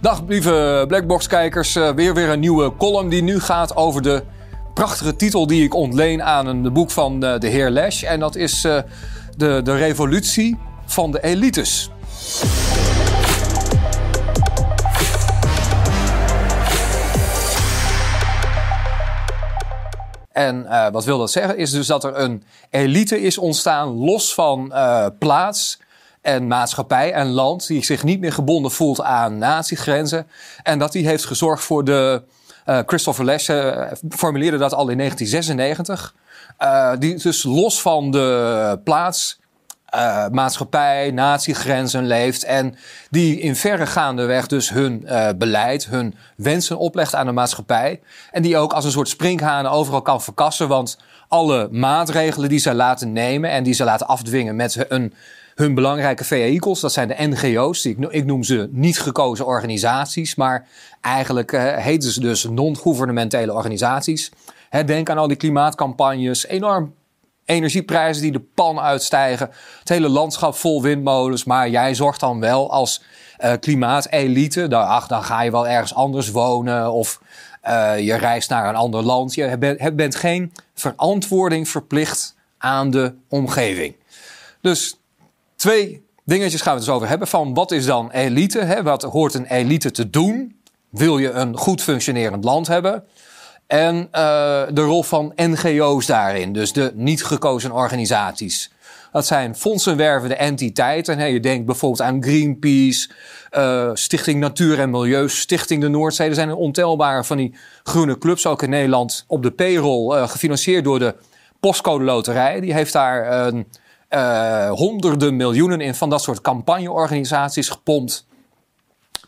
Dag lieve Blackbox-kijkers. Uh, weer weer een nieuwe column die nu gaat over de prachtige titel die ik ontleen aan een boek van uh, de heer Lash. En dat is uh, de, de revolutie van de elites. En wat wil dat zeggen? Is dus dat er een elite is ontstaan los van plaats en maatschappij en land die zich niet meer gebonden voelt aan natiegrenzen. En dat die heeft gezorgd voor de. Uh, Christopher Lash formuleerde dat al in 1996. die dus los van de plaats maatschappij, natiegrenzen leeft. En die in verregaande weg dus hun beleid, hun wensen oplegt aan de maatschappij. En die ook als een soort sprinkhanen overal kan verkassen. Want alle maatregelen die zij laten nemen en die ze laten afdwingen met hun, hun belangrijke vehicles, dat zijn de NGO's. Ik, ik noem ze niet gekozen organisaties, maar eigenlijk uh, heten ze dus non-governementele organisaties. denk aan al die klimaatcampagnes, enorm energieprijzen die de pan uitstijgen. Het hele landschap vol windmolens. Maar jij zorgt dan wel als uh, klimaatelite. Ach, dan ga je wel ergens anders wonen. Of uh, je reist naar een ander land. Je bent geen verantwoording verplicht aan de omgeving. Dus twee dingetjes gaan we het dus over hebben. Van wat is dan elite? Hè? Wat hoort een elite te doen? Wil je een goed functionerend land hebben? En uh, de rol van NGO's daarin, dus de niet gekozen organisaties. Dat zijn fondsenwervende entiteiten. Hey, je denkt bijvoorbeeld aan Greenpeace, uh, Stichting Natuur en Milieu, Stichting de Noordzee. Er zijn een ontelbare van die groene clubs, ook in Nederland, op de payroll, uh, gefinancierd door de Postcode Loterij. Die heeft daar uh, honderden miljoenen in van dat soort campagneorganisaties gepompt.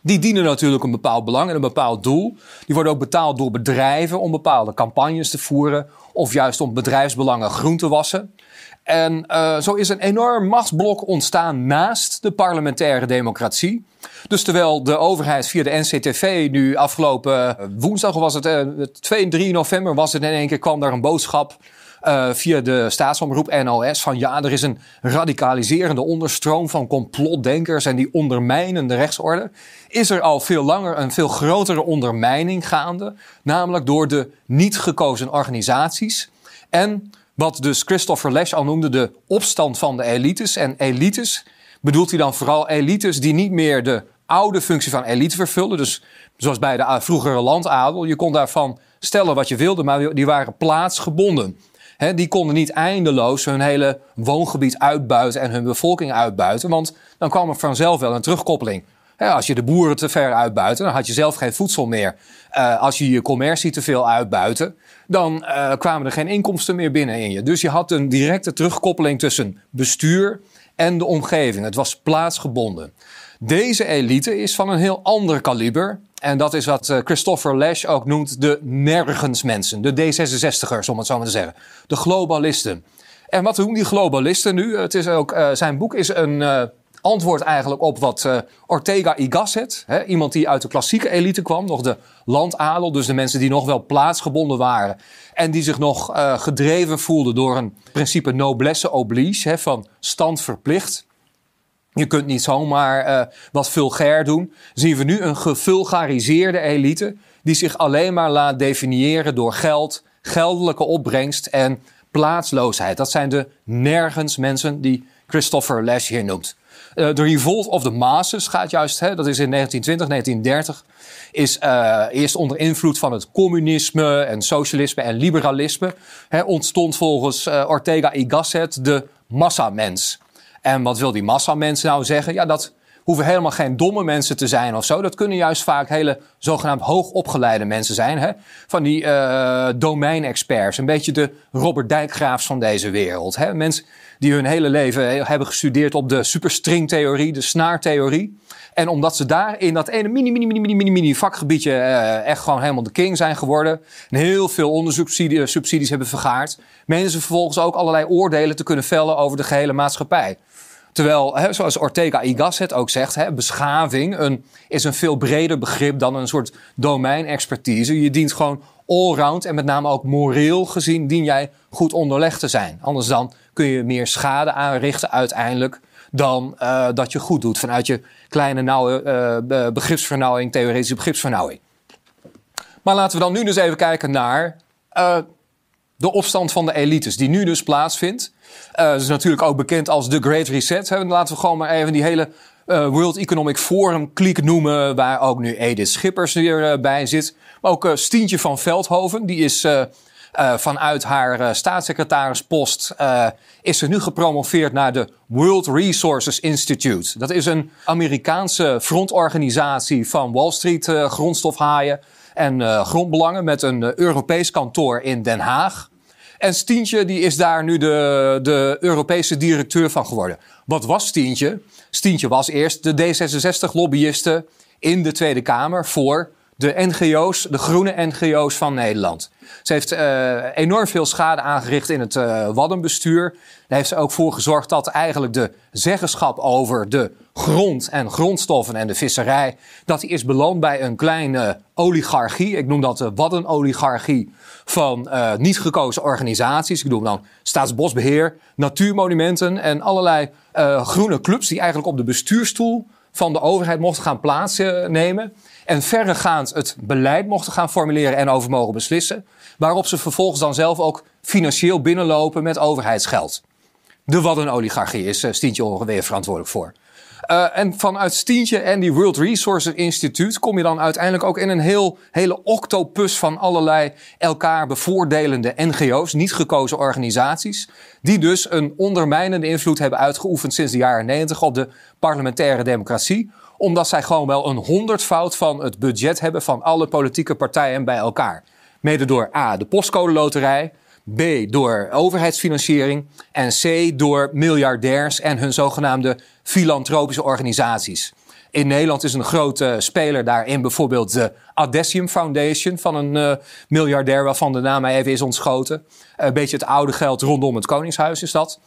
Die dienen natuurlijk een bepaald belang en een bepaald doel. Die worden ook betaald door bedrijven om bepaalde campagnes te voeren. Of juist om bedrijfsbelangen groen te wassen. En uh, zo is een enorm machtsblok ontstaan naast de parlementaire democratie. Dus terwijl de overheid via de NCTV nu afgelopen woensdag was het, uh, 2 en 3 november was het in één keer kwam daar een boodschap uh, via de staatsomroep NOS van ja, er is een radicaliserende onderstroom van complotdenkers en die ondermijnen de rechtsorde. Is er al veel langer een veel grotere ondermijning gaande, namelijk door de niet gekozen organisaties. En wat dus Christopher Lash al noemde, de opstand van de elites. En elites bedoelt hij dan vooral elites die niet meer de oude functie van elite vervulden. Dus zoals bij de vroegere landadel. Je kon daarvan stellen wat je wilde, maar die waren plaatsgebonden die konden niet eindeloos hun hele woongebied uitbuiten en hun bevolking uitbuiten. Want dan kwam er vanzelf wel een terugkoppeling. als je de boeren te ver uitbuiten, dan had je zelf geen voedsel meer. Uh, als je je commercie te veel uitbuiten, dan uh, kwamen er geen inkomsten meer binnen in je. Dus je had een directe terugkoppeling tussen bestuur en de omgeving. Het was plaatsgebonden. Deze elite is van een heel ander kaliber. En dat is wat eh, Christopher Lash ook noemt de nergensmensen. De D66ers, om het zo maar te zeggen. De globalisten. En wat doen die globalisten nu? Het is ook, uh, zijn boek is een uh, antwoord eigenlijk op wat Ortega y Gasset, hè, iemand die uit de klassieke elite kwam, nog de landadel, dus de mensen die nog wel plaatsgebonden waren en die zich nog gedreven voelden door een principe noblesse oblige, hè, van stand verplicht. Je kunt niet zomaar uh, wat vulgair doen. Zien we nu een gevulgariseerde elite die zich alleen maar laat definiëren door geld, geldelijke opbrengst en plaatsloosheid. Dat zijn de nergens mensen die Christopher Lash hier noemt. Uh, de Revolt of the Masses gaat juist, hè, dat is in 1920, 1930, is uh, eerst onder invloed van het communisme en socialisme en liberalisme, hè, ontstond volgens Ortega y Gasset de massamens. En wat wil die massa mensen nou zeggen? Ja, dat hoeven helemaal geen domme mensen te zijn of zo. Dat kunnen juist vaak hele zogenaamd hoogopgeleide mensen zijn. Hè? Van die uh, domeinexperts. Een beetje de Robert Dijkgraafs van deze wereld. Hè? Mensen die hun hele leven hebben gestudeerd op de superstringtheorie, de snaartheorie. En omdat ze daar in dat ene mini, mini, mini, mini, mini, mini vakgebiedje uh, echt gewoon helemaal de king zijn geworden. En heel veel onderzoekssubsidies hebben vergaard. Menen ze vervolgens ook allerlei oordelen te kunnen vellen over de gehele maatschappij. Terwijl, hè, zoals Ortega y Gasset ook zegt, hè, beschaving een, is een veel breder begrip dan een soort domeinexpertise. Je dient gewoon allround en met name ook moreel gezien dien jij goed onderlegd te zijn. Anders dan kun je meer schade aanrichten uiteindelijk dan uh, dat je goed doet vanuit je kleine nauwe uh, begripsvernauwing, theoretische begripsvernauwing. Maar laten we dan nu dus even kijken naar uh, de opstand van de elites, die nu dus plaatsvindt. dat is natuurlijk ook bekend als de Great Reset. Laten we gewoon maar even die hele World Economic Forum kliek noemen, waar ook nu Edith Schippers weer bij zit. Maar ook Stientje van Veldhoven, die is uh, vanuit haar uh, staatssecretarispost uh, is ze nu gepromoveerd naar de World Resources Institute. Dat is een Amerikaanse frontorganisatie van Wall Street grondstofhaaien en grondbelangen met een Europees kantoor in Den Haag. En Stientje die is daar nu de, de Europese directeur van geworden. Wat was Stientje? Stientje was eerst de D66-lobbyiste in de Tweede Kamer voor de NGO's, de groene NGO's van Nederland. Ze heeft uh, enorm veel schade aangericht in het uh, Waddenbestuur. Daar heeft ze ook voor gezorgd dat eigenlijk de zeggenschap over de grond en grondstoffen en de visserij, dat die is beland bij een kleine oligarchie. Ik noem dat de Waddenoligarchie van uh, niet gekozen organisaties. Ik noem dan Staatsbosbeheer, Natuurmonumenten en allerlei groene clubs die eigenlijk op de bestuurstoel van de overheid mochten gaan plaatsnemen. En verregaand het beleid mochten gaan formuleren en over mogen beslissen. Waarop ze vervolgens dan zelf ook financieel binnenlopen met overheidsgeld. De wat een oligarchie is uh, Stientje ongeveer verantwoordelijk voor. Uh, en vanuit Stientje en die World Resources Institute kom je dan uiteindelijk ook in een heel, hele octopus van allerlei elkaar bevoordelende NGO's, niet gekozen organisaties, die dus een ondermijnende invloed hebben uitgeoefend sinds de jaren 90 op de parlementaire democratie omdat zij gewoon wel een honderdvoud van het budget hebben van alle politieke partijen bij elkaar. Mede door A, de postcode loterij. B, door overheidsfinanciering. En C, door miljardairs en hun zogenaamde filantropische organisaties. In Nederland is een grote speler daarin bijvoorbeeld de Adessium Foundation van een uh, miljardair waarvan de naam even is ontschoten. Een beetje het oude geld rondom het Koningshuis is dat.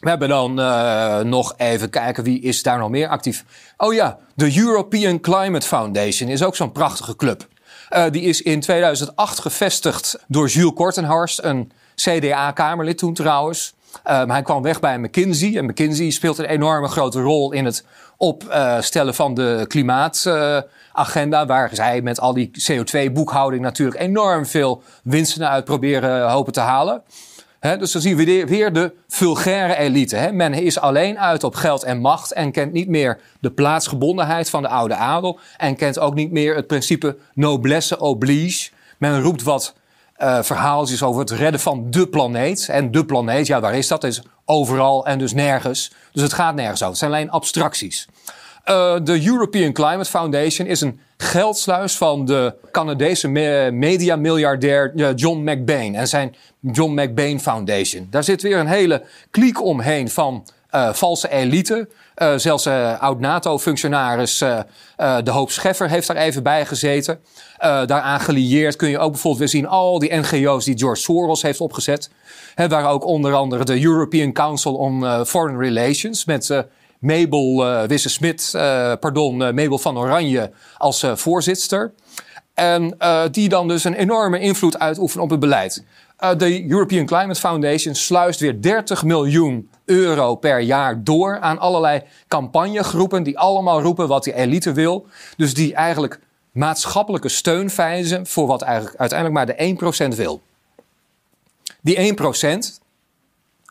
We hebben dan uh, nog even kijken wie is daar nog meer actief. Oh ja, de European Climate Foundation is ook zo'n prachtige club. Uh, die is in 2008 gevestigd door Jules Kortenhorst, een CDA-kamerlid toen trouwens. Um, hij kwam weg bij McKinsey. En McKinsey speelt een enorme grote rol in het opstellen van de klimaatagenda. waar zij met al die CO2-boekhouding natuurlijk enorm veel winsten uit proberen hopen te halen dus dan zien we weer de vulgaire elite. Men is alleen uit op geld en macht en kent niet meer de plaatsgebondenheid van de oude adel. En kent ook niet meer het principe noblesse oblige. Men roept wat uh, verhaaltjes over het redden van de planeet. En de planeet, ja, waar is dat? Is overal en dus nergens. Dus het gaat nergens over. Het zijn alleen abstracties. Uh, de European Climate Foundation is een geldsluis van de Canadese me media-miljardair uh, John McBain en zijn John McBain Foundation. Daar zit weer een hele kliek omheen van uh, valse elite. Uh, zelfs oud-NATO-functionaris De Hoop Scheffer heeft daar even bij gezeten. daaraan gelieerd kun je ook bijvoorbeeld weer zien al die NGO's die George Soros heeft opgezet. He, waar ook onder andere de European Council on Foreign Relations met Mabel uh, Wisse-Smit, uh, pardon, uh, Mabel van Oranje als voorzitter. En die dan dus een enorme invloed uitoefenen op het beleid. de European Climate Foundation sluist weer 30 miljoen euro per jaar door aan allerlei campagnegroepen die allemaal roepen wat die elite wil. Dus die eigenlijk maatschappelijke steun vijzen voor wat eigenlijk uiteindelijk maar de 1% wil. Die 1%,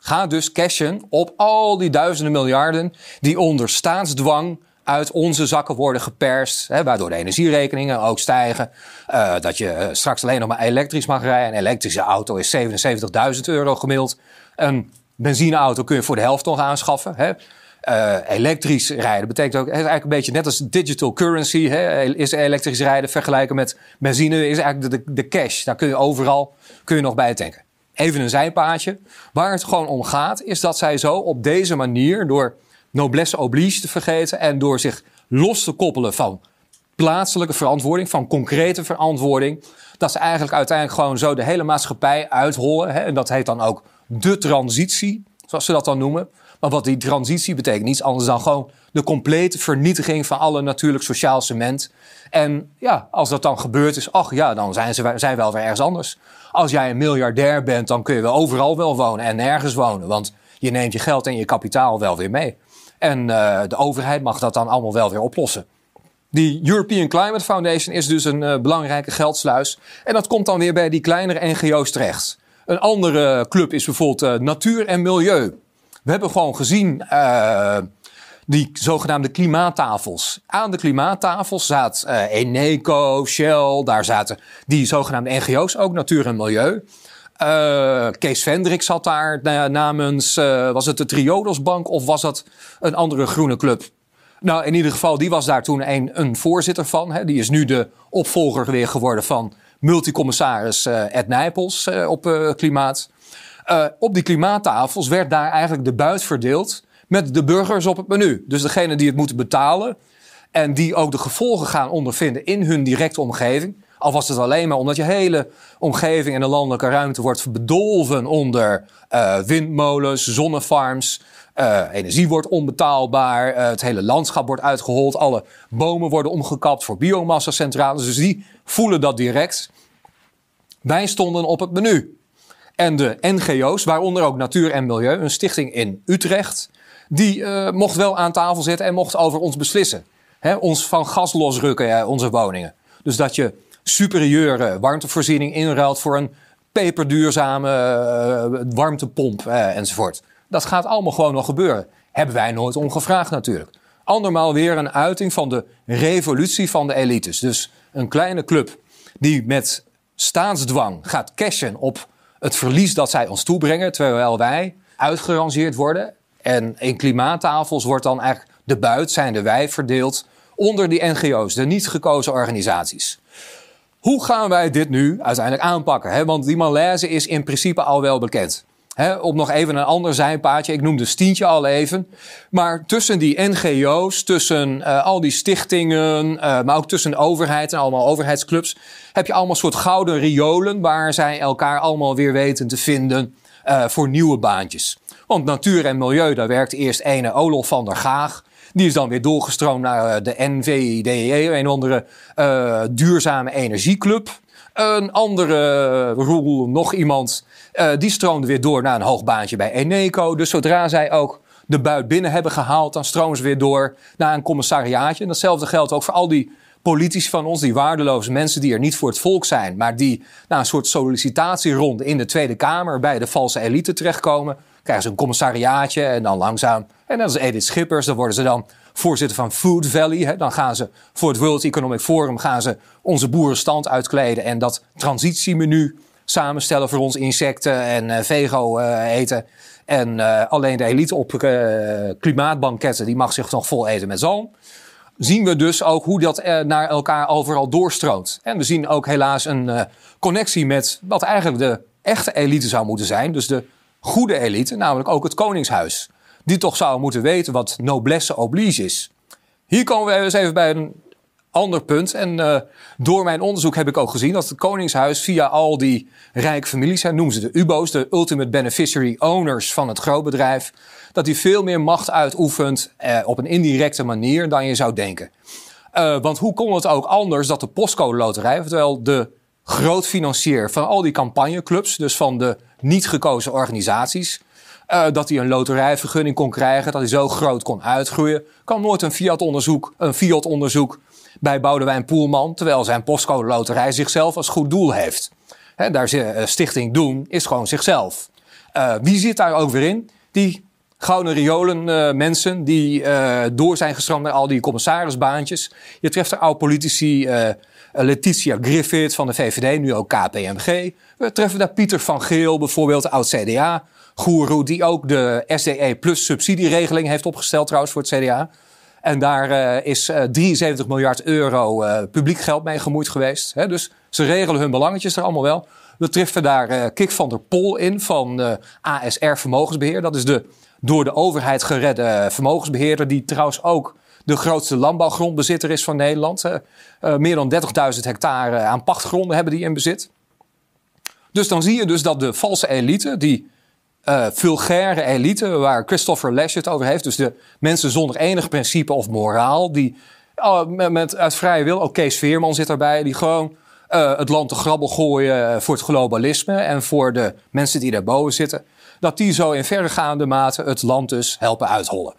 Ga dus cashen op al die duizenden miljarden die onder staatsdwang uit onze zakken worden geperst. Hè, waardoor de energierekeningen ook stijgen. Uh, dat je eh, straks alleen nog maar elektrisch mag rijden. Een elektrische auto is 77.000 euro gemiddeld. Een benzineauto kun je voor de helft nog aanschaffen. Hè. Uh, elektrisch rijden betekent ook, is eigenlijk een beetje net als digital currency. Hè, is elektrisch rijden vergelijken met benzine, is eigenlijk de, de cash. Daar kun je overal kun je nog bij tanken even een zijpaadje. Waar het gewoon om gaat, is dat zij zo op deze manier, door noblesse oblige te vergeten en door zich los te koppelen van plaatselijke verantwoording, van concrete verantwoording, dat ze eigenlijk uiteindelijk gewoon zo de hele maatschappij uithollen. Hè? En dat heet dan ook de transitie, zoals ze dat dan noemen. Maar wat die transitie betekent, niets anders dan gewoon de complete vernietiging van alle natuurlijk sociaal cement. En ja, als dat dan gebeurd is, ach ja, dan zijn ze zijn wel weer ergens anders. Als jij een miljardair bent, dan kun je wel overal wel wonen en nergens wonen. Want je neemt je geld en je kapitaal wel weer mee. En de overheid mag dat dan allemaal wel weer oplossen. Die European Climate Foundation is dus een belangrijke geldsluis. En dat komt dan weer bij die kleinere NGO's terecht. Een andere club is bijvoorbeeld Natuur en Milieu. We hebben gewoon gezien die zogenaamde klimaattafels. Aan de klimaattafels zat uh, Eneco, Shell, daar zaten die zogenaamde NGO's, ook Natuur en Milieu. Kees Vendrik zat daar namens, was het de Triodosbank of was dat een andere groene club? Nou, in ieder geval, die was daar toen een, een voorzitter van. Hè. Die is nu de opvolger weer geworden van multicommissaris Ed Nijpels op klimaat. op die klimaattafels werd daar eigenlijk de buit verdeeld met de burgers op het menu. Dus degene die het moeten betalen en die ook de gevolgen gaan ondervinden in hun directe omgeving. Al was het alleen maar omdat je hele omgeving en de landelijke ruimte wordt bedolven onder uh, windmolens, zonnefarms. Uh, energie wordt onbetaalbaar, uh, het hele landschap wordt uitgehold, alle bomen worden omgekapt voor biomassa-centrales. Dus die voelen dat direct. Wij stonden op het menu. En de NGO's, waaronder ook Natuur en Milieu, een stichting in Utrecht, die mocht wel aan tafel zitten en mocht over ons beslissen. He, ons van gas losrukken, onze woningen. Dus dat je superieure warmtevoorziening inruilt voor een peperduurzame uh, warmtepomp uh, enzovoort. Dat gaat allemaal gewoon nog gebeuren. Hebben wij nooit om gevraagd natuurlijk. Andermaal weer een uiting van de revolutie van de elites. Dus een kleine club die met staatsdwang gaat cashen op het verlies dat zij ons toebrengen, terwijl wij uitgerangeerd worden en in klimaattafels wordt dan eigenlijk de buit, zijn de wij verdeeld onder die NGO's, de niet gekozen organisaties. Hoe gaan wij dit nu uiteindelijk aanpakken? Want die malaise is in principe al wel bekend. Op nog even een ander zijpaadje. Ik noemde Stientje al even. Maar tussen die NGO's, tussen uh, al die stichtingen, uh, maar ook tussen de overheid en allemaal overheidsclubs, heb je allemaal soort gouden riolen waar zij elkaar allemaal weer weten te vinden uh, voor nieuwe baantjes. Want natuur en milieu, daar werkt eerst ene Olof van der Gaag. Die is dan weer doorgestroomd naar eh, de NVDE, een andere uh, duurzame energieclub. Een andere Roel, nog iemand, die stroomde weer door naar een hoog baantje bij Eneco. Dus zodra zij ook de buit binnen hebben gehaald, dan stromen ze weer door naar een commissariaatje. En datzelfde geldt ook voor al die politici van ons, die waardeloze mensen die er niet voor het volk zijn, maar die na een soort sollicitatieronde in de Tweede Kamer bij de valse elite terechtkomen krijgen ze een commissariaatje en dan langzaam. En dat is Edith Schippers, dan worden ze dan voorzitter van Food Valley. Hè. Dan gaan ze voor het World Economic Forum gaan ze onze boerenstand uitkleden en dat transitiemenu samenstellen voor ons insecten en uh, vego uh, eten. En uh, alleen de elite op klimaatbanketten, die mag zich nog vol eten met zalm. Zien we dus ook hoe dat naar elkaar overal doorstroomt. En we zien ook helaas een connectie met wat eigenlijk de echte elite zou moeten zijn. Dus de goede elite, namelijk ook het Koningshuis. Die toch zou moeten weten wat noblesse oblige is. Hier komen we eens even bij een ander punt. En uh, door mijn onderzoek heb ik ook gezien dat het Koningshuis via al die rijke families, hè, noemen ze de UBO's, de Ultimate Beneficiary Owners van het grootbedrijf, dat die veel meer macht uitoefent uh, op een indirecte manier dan je zou denken. Uh, want hoe kon het ook anders dat de postcode loterij, terwijl de grootfinancier van al die campagneclubs, dus van de niet gekozen organisaties. Uh, dat hij een loterijvergunning kon krijgen, dat hij zo groot kon uitgroeien. Kan nooit een Fiat-onderzoek, een Fiat-onderzoek bij Boudewijn Poelman, terwijl zijn postcode loterij zichzelf als goed doel heeft. He, daar uh, Stichting Doen is gewoon zichzelf. Uh, wie zit daar ook weer in? Die gouden riolen mensen die door zijn gestroomd naar al die commissarisbaantjes. Je treft er oude politici eh, Letitia Griffith van de VVD, nu ook KPMG. We treffen daar Pieter van Geel, bijvoorbeeld oud-CDA-goeroe... die ook de SDE Plus subsidieregeling heeft opgesteld trouwens voor het CDA. En daar is uh, eh, 73 miljard euro publiek geld mee gemoeid geweest. Hè? Dus ze regelen hun belangetjes er allemaal wel. We treffen daar Kik van der Pol in van ASR Vermogensbeheer. Dat is de door de overheid geredde vermogensbeheerder... die trouwens ook de grootste landbouwgrondbezitter is van Nederland. Uh, meer dan 30.000 hectare aan pachtgronden hebben die in bezit. Dus dan zie je dus dat de valse elite, die uh, vulgaire elite, waar Christopher Lash het over heeft, dus de mensen zonder enig principe of moraal, die met, uit vrije wil, ook Kees Veerman zit erbij, die gewoon het land te grabbel gooien voor het globalisme en voor de mensen die daarboven zitten, dat die zo in verregaande mate het land dus helpen uithollen.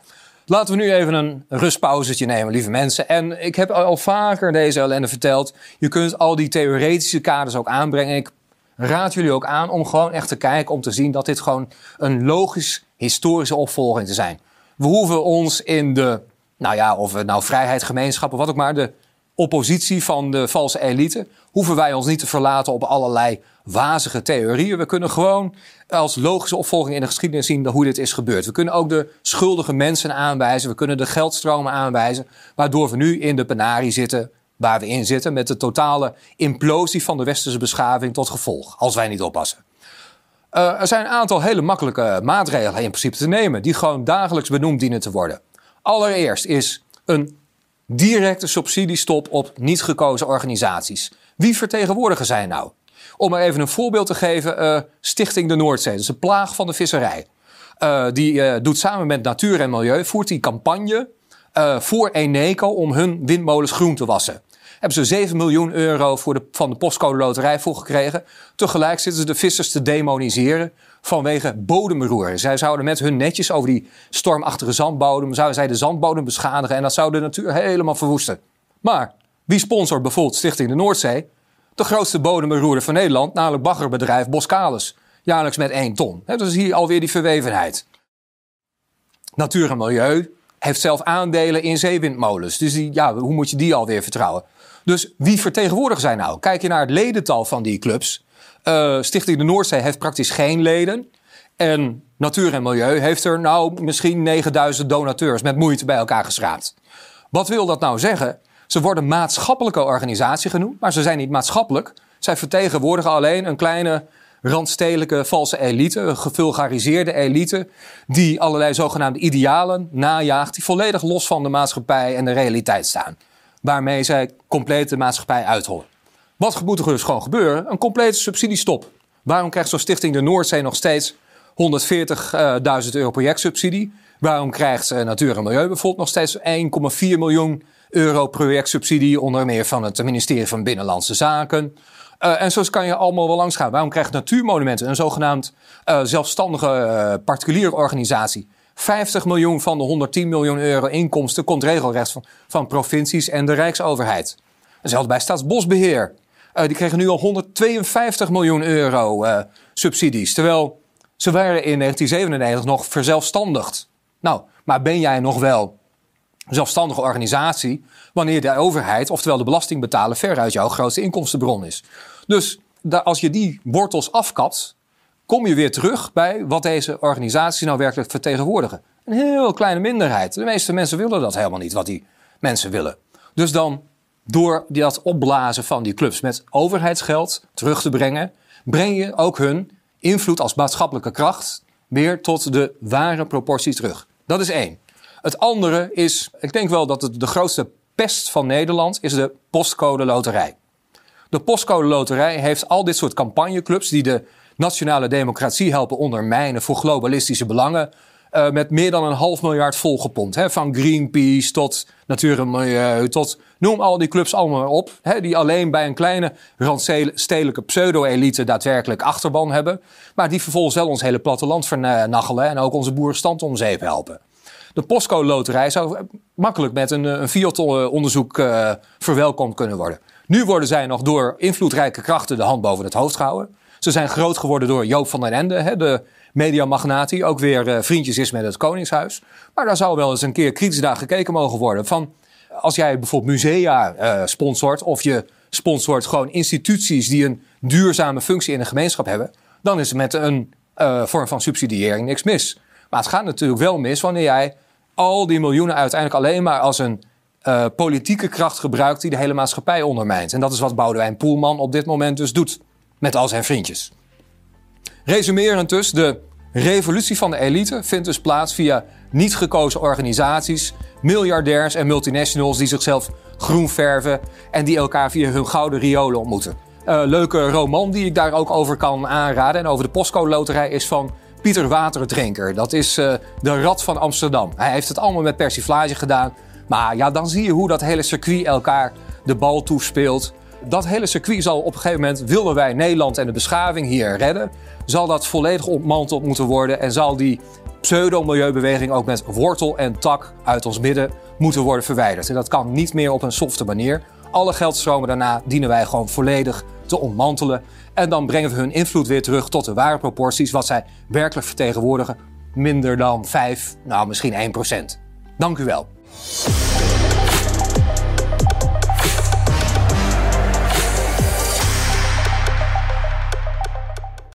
Laten we nu even een rustpauzetje nemen, lieve mensen. En ik heb al vaker deze ellende verteld. Je kunt al die theoretische kaders ook aanbrengen. Ik raad jullie ook aan om gewoon echt te kijken om te zien dat dit gewoon een logisch historische opvolging te zijn. We hoeven ons in de, nou ja, of het nou vrijheidsgemeenschappen, wat ook maar, de oppositie van de valse elite, hoeven wij ons niet te verlaten op allerlei wazige theorieën. We kunnen gewoon als logische opvolging in de geschiedenis zien hoe dit is gebeurd. We kunnen ook de schuldige mensen aanwijzen. We kunnen de geldstromen aanwijzen. Waardoor we nu in de penarie zitten waar we in zitten. Met de totale implosie van de westerse beschaving tot gevolg. Als wij niet oppassen. Uh, er zijn een aantal hele makkelijke maatregelen in principe te nemen. Die gewoon dagelijks benoemd dienen te worden. Allereerst is een directe subsidiestop op niet gekozen organisaties. Wie vertegenwoordigen zij nou? Om er even een voorbeeld te geven, uh, Stichting de Noordzee, dat is een plaag van de visserij. Uh, die uh, doet samen met Natuur en Milieu, voert die campagne voor Eneco om hun windmolens groen te wassen. Hebben ze 7 miljoen euro voor de, van de postcode loterij voor gekregen. Tegelijk zitten ze de vissers te demoniseren vanwege bodemroer. Zij zouden met hun netjes over die stormachtige zandbodem, zouden zij de zandbodem beschadigen en dat zou de natuur helemaal verwoesten. Maar wie sponsort bijvoorbeeld Stichting de Noordzee? de grootste bodemberoerder van Nederland, namelijk baggerbedrijf Boskalis. Jaarlijks met 1 ton. He, dus hier alweer die verwevenheid. Natuur en Milieu heeft zelf aandelen in zeewindmolens. Dus ja, hoe moet je die alweer vertrouwen? Dus wie vertegenwoordigen zij nou? Kijk je naar het ledental van die clubs. Uh, Stichting de Noordzee heeft praktisch geen leden. En Natuur en Milieu heeft er nou misschien 9000 donateurs met moeite bij elkaar geschraapt. Wat wil dat nou zeggen? Ze worden maatschappelijke organisatie genoemd, maar ze zijn niet maatschappelijk. Zij vertegenwoordigen alleen een kleine randstedelijke valse elite, een gevulgariseerde elite, die allerlei zogenaamde idealen najaagt, die volledig los van de maatschappij en de realiteit staan. Waarmee zij compleet de maatschappij uithollen. Wat moet er dus gewoon gebeuren? Een complete subsidiestop. Waarom krijgt zo'n stichting de Noordzee nog steeds 140.000 euro projectsubsidie? Waarom krijgt uh, Natuur en Milieu bijvoorbeeld nog steeds 1,4 miljoen euro projectsubsidie, onder meer van het ministerie van Binnenlandse Zaken. Uh, en zo kan je allemaal wel langs gaan. Waarom krijgt Natuurmonumenten, een zogenaamd zelfstandige particuliere organisatie, 50 miljoen van de 110 miljoen euro inkomsten komt regelrecht van, van provincies en de Rijksoverheid. Hetzelfde bij Staatsbosbeheer. die kregen nu al 152 miljoen euro subsidies. Terwijl ze waren in 1997 nog verzelfstandigd. Nou, maar ben jij nog wel zelfstandige organisatie wanneer de overheid, oftewel de belastingbetaler, veruit jouw grootste inkomstenbron is. Dus als je die wortels afkapt, kom je weer terug bij wat deze organisaties nou werkelijk vertegenwoordigen. Een heel kleine minderheid. De meeste mensen willen dat helemaal niet, wat die mensen willen. Dus dan, door dat opblazen van die clubs met overheidsgeld terug te brengen, breng je ook hun invloed als maatschappelijke kracht weer tot de ware proportie terug. Dat is één. Het andere is, ik denk wel dat het de grootste pest van Nederland is de postcode loterij. De postcode loterij heeft al dit soort campagneclubs die de nationale democratie helpen ondermijnen voor globalistische belangen. Uh, met meer dan een half miljard volgepompt. Hè? Van Greenpeace tot Natuur en Milieu, tot noem al die clubs allemaal op. Hè? Die alleen bij een kleine randstedelijke pseudo-elite daadwerkelijk achterban hebben. Maar die vervolgens wel ons hele platteland vernachelen en ook onze boerenstand om zeep helpen. De postcode loterij zou makkelijk met een, een Fiat-onderzoek uh, verwelkomd kunnen worden. Nu worden zij nog door invloedrijke krachten de hand boven het hoofd gehouden. Ze zijn groot geworden door Joop van den Ende, hè, de mediamagnaat die ook weer uh, vriendjes is met het Koningshuis. Maar daar zou wel eens een keer kritisch naar gekeken mogen worden. Van als jij bijvoorbeeld musea uh, sponsort of je sponsort gewoon instituties die een duurzame functie in een gemeenschap hebben, dan is met een uh, vorm van subsidiëring niks mis. Maar het gaat natuurlijk wel mis wanneer jij al die miljoenen uiteindelijk alleen maar als een politieke kracht gebruikt die de hele maatschappij ondermijnt. En dat is wat Boudewijn Poelman op dit moment dus doet met al zijn vriendjes. Resumerend dus, de revolutie van de elite vindt dus plaats via niet gekozen organisaties, miljardairs en multinationals die zichzelf groen verven en die elkaar via hun gouden riolen ontmoeten. Uh, leuke roman die ik daar ook over kan aanraden en over de postcode loterij is van Pieter Waterdrinker. Dat is uh, de rat van Amsterdam. Hij heeft het allemaal met persiflage gedaan. Maar ja, dan zie je hoe dat hele circuit elkaar de bal toespeelt. Dat hele circuit zal op een gegeven moment, willen wij Nederland en de beschaving hier redden, zal dat volledig ontmanteld moeten worden en zal die pseudo-milieubeweging ook met wortel en tak uit ons midden moeten worden verwijderd. En dat kan niet meer op een softe manier. Alle geldstromen daarna dienen wij gewoon volledig te ontmantelen. En dan brengen we hun invloed weer terug tot de ware proporties, wat zij werkelijk vertegenwoordigen. Minder dan 5, nou misschien 1 procent. Dank u wel.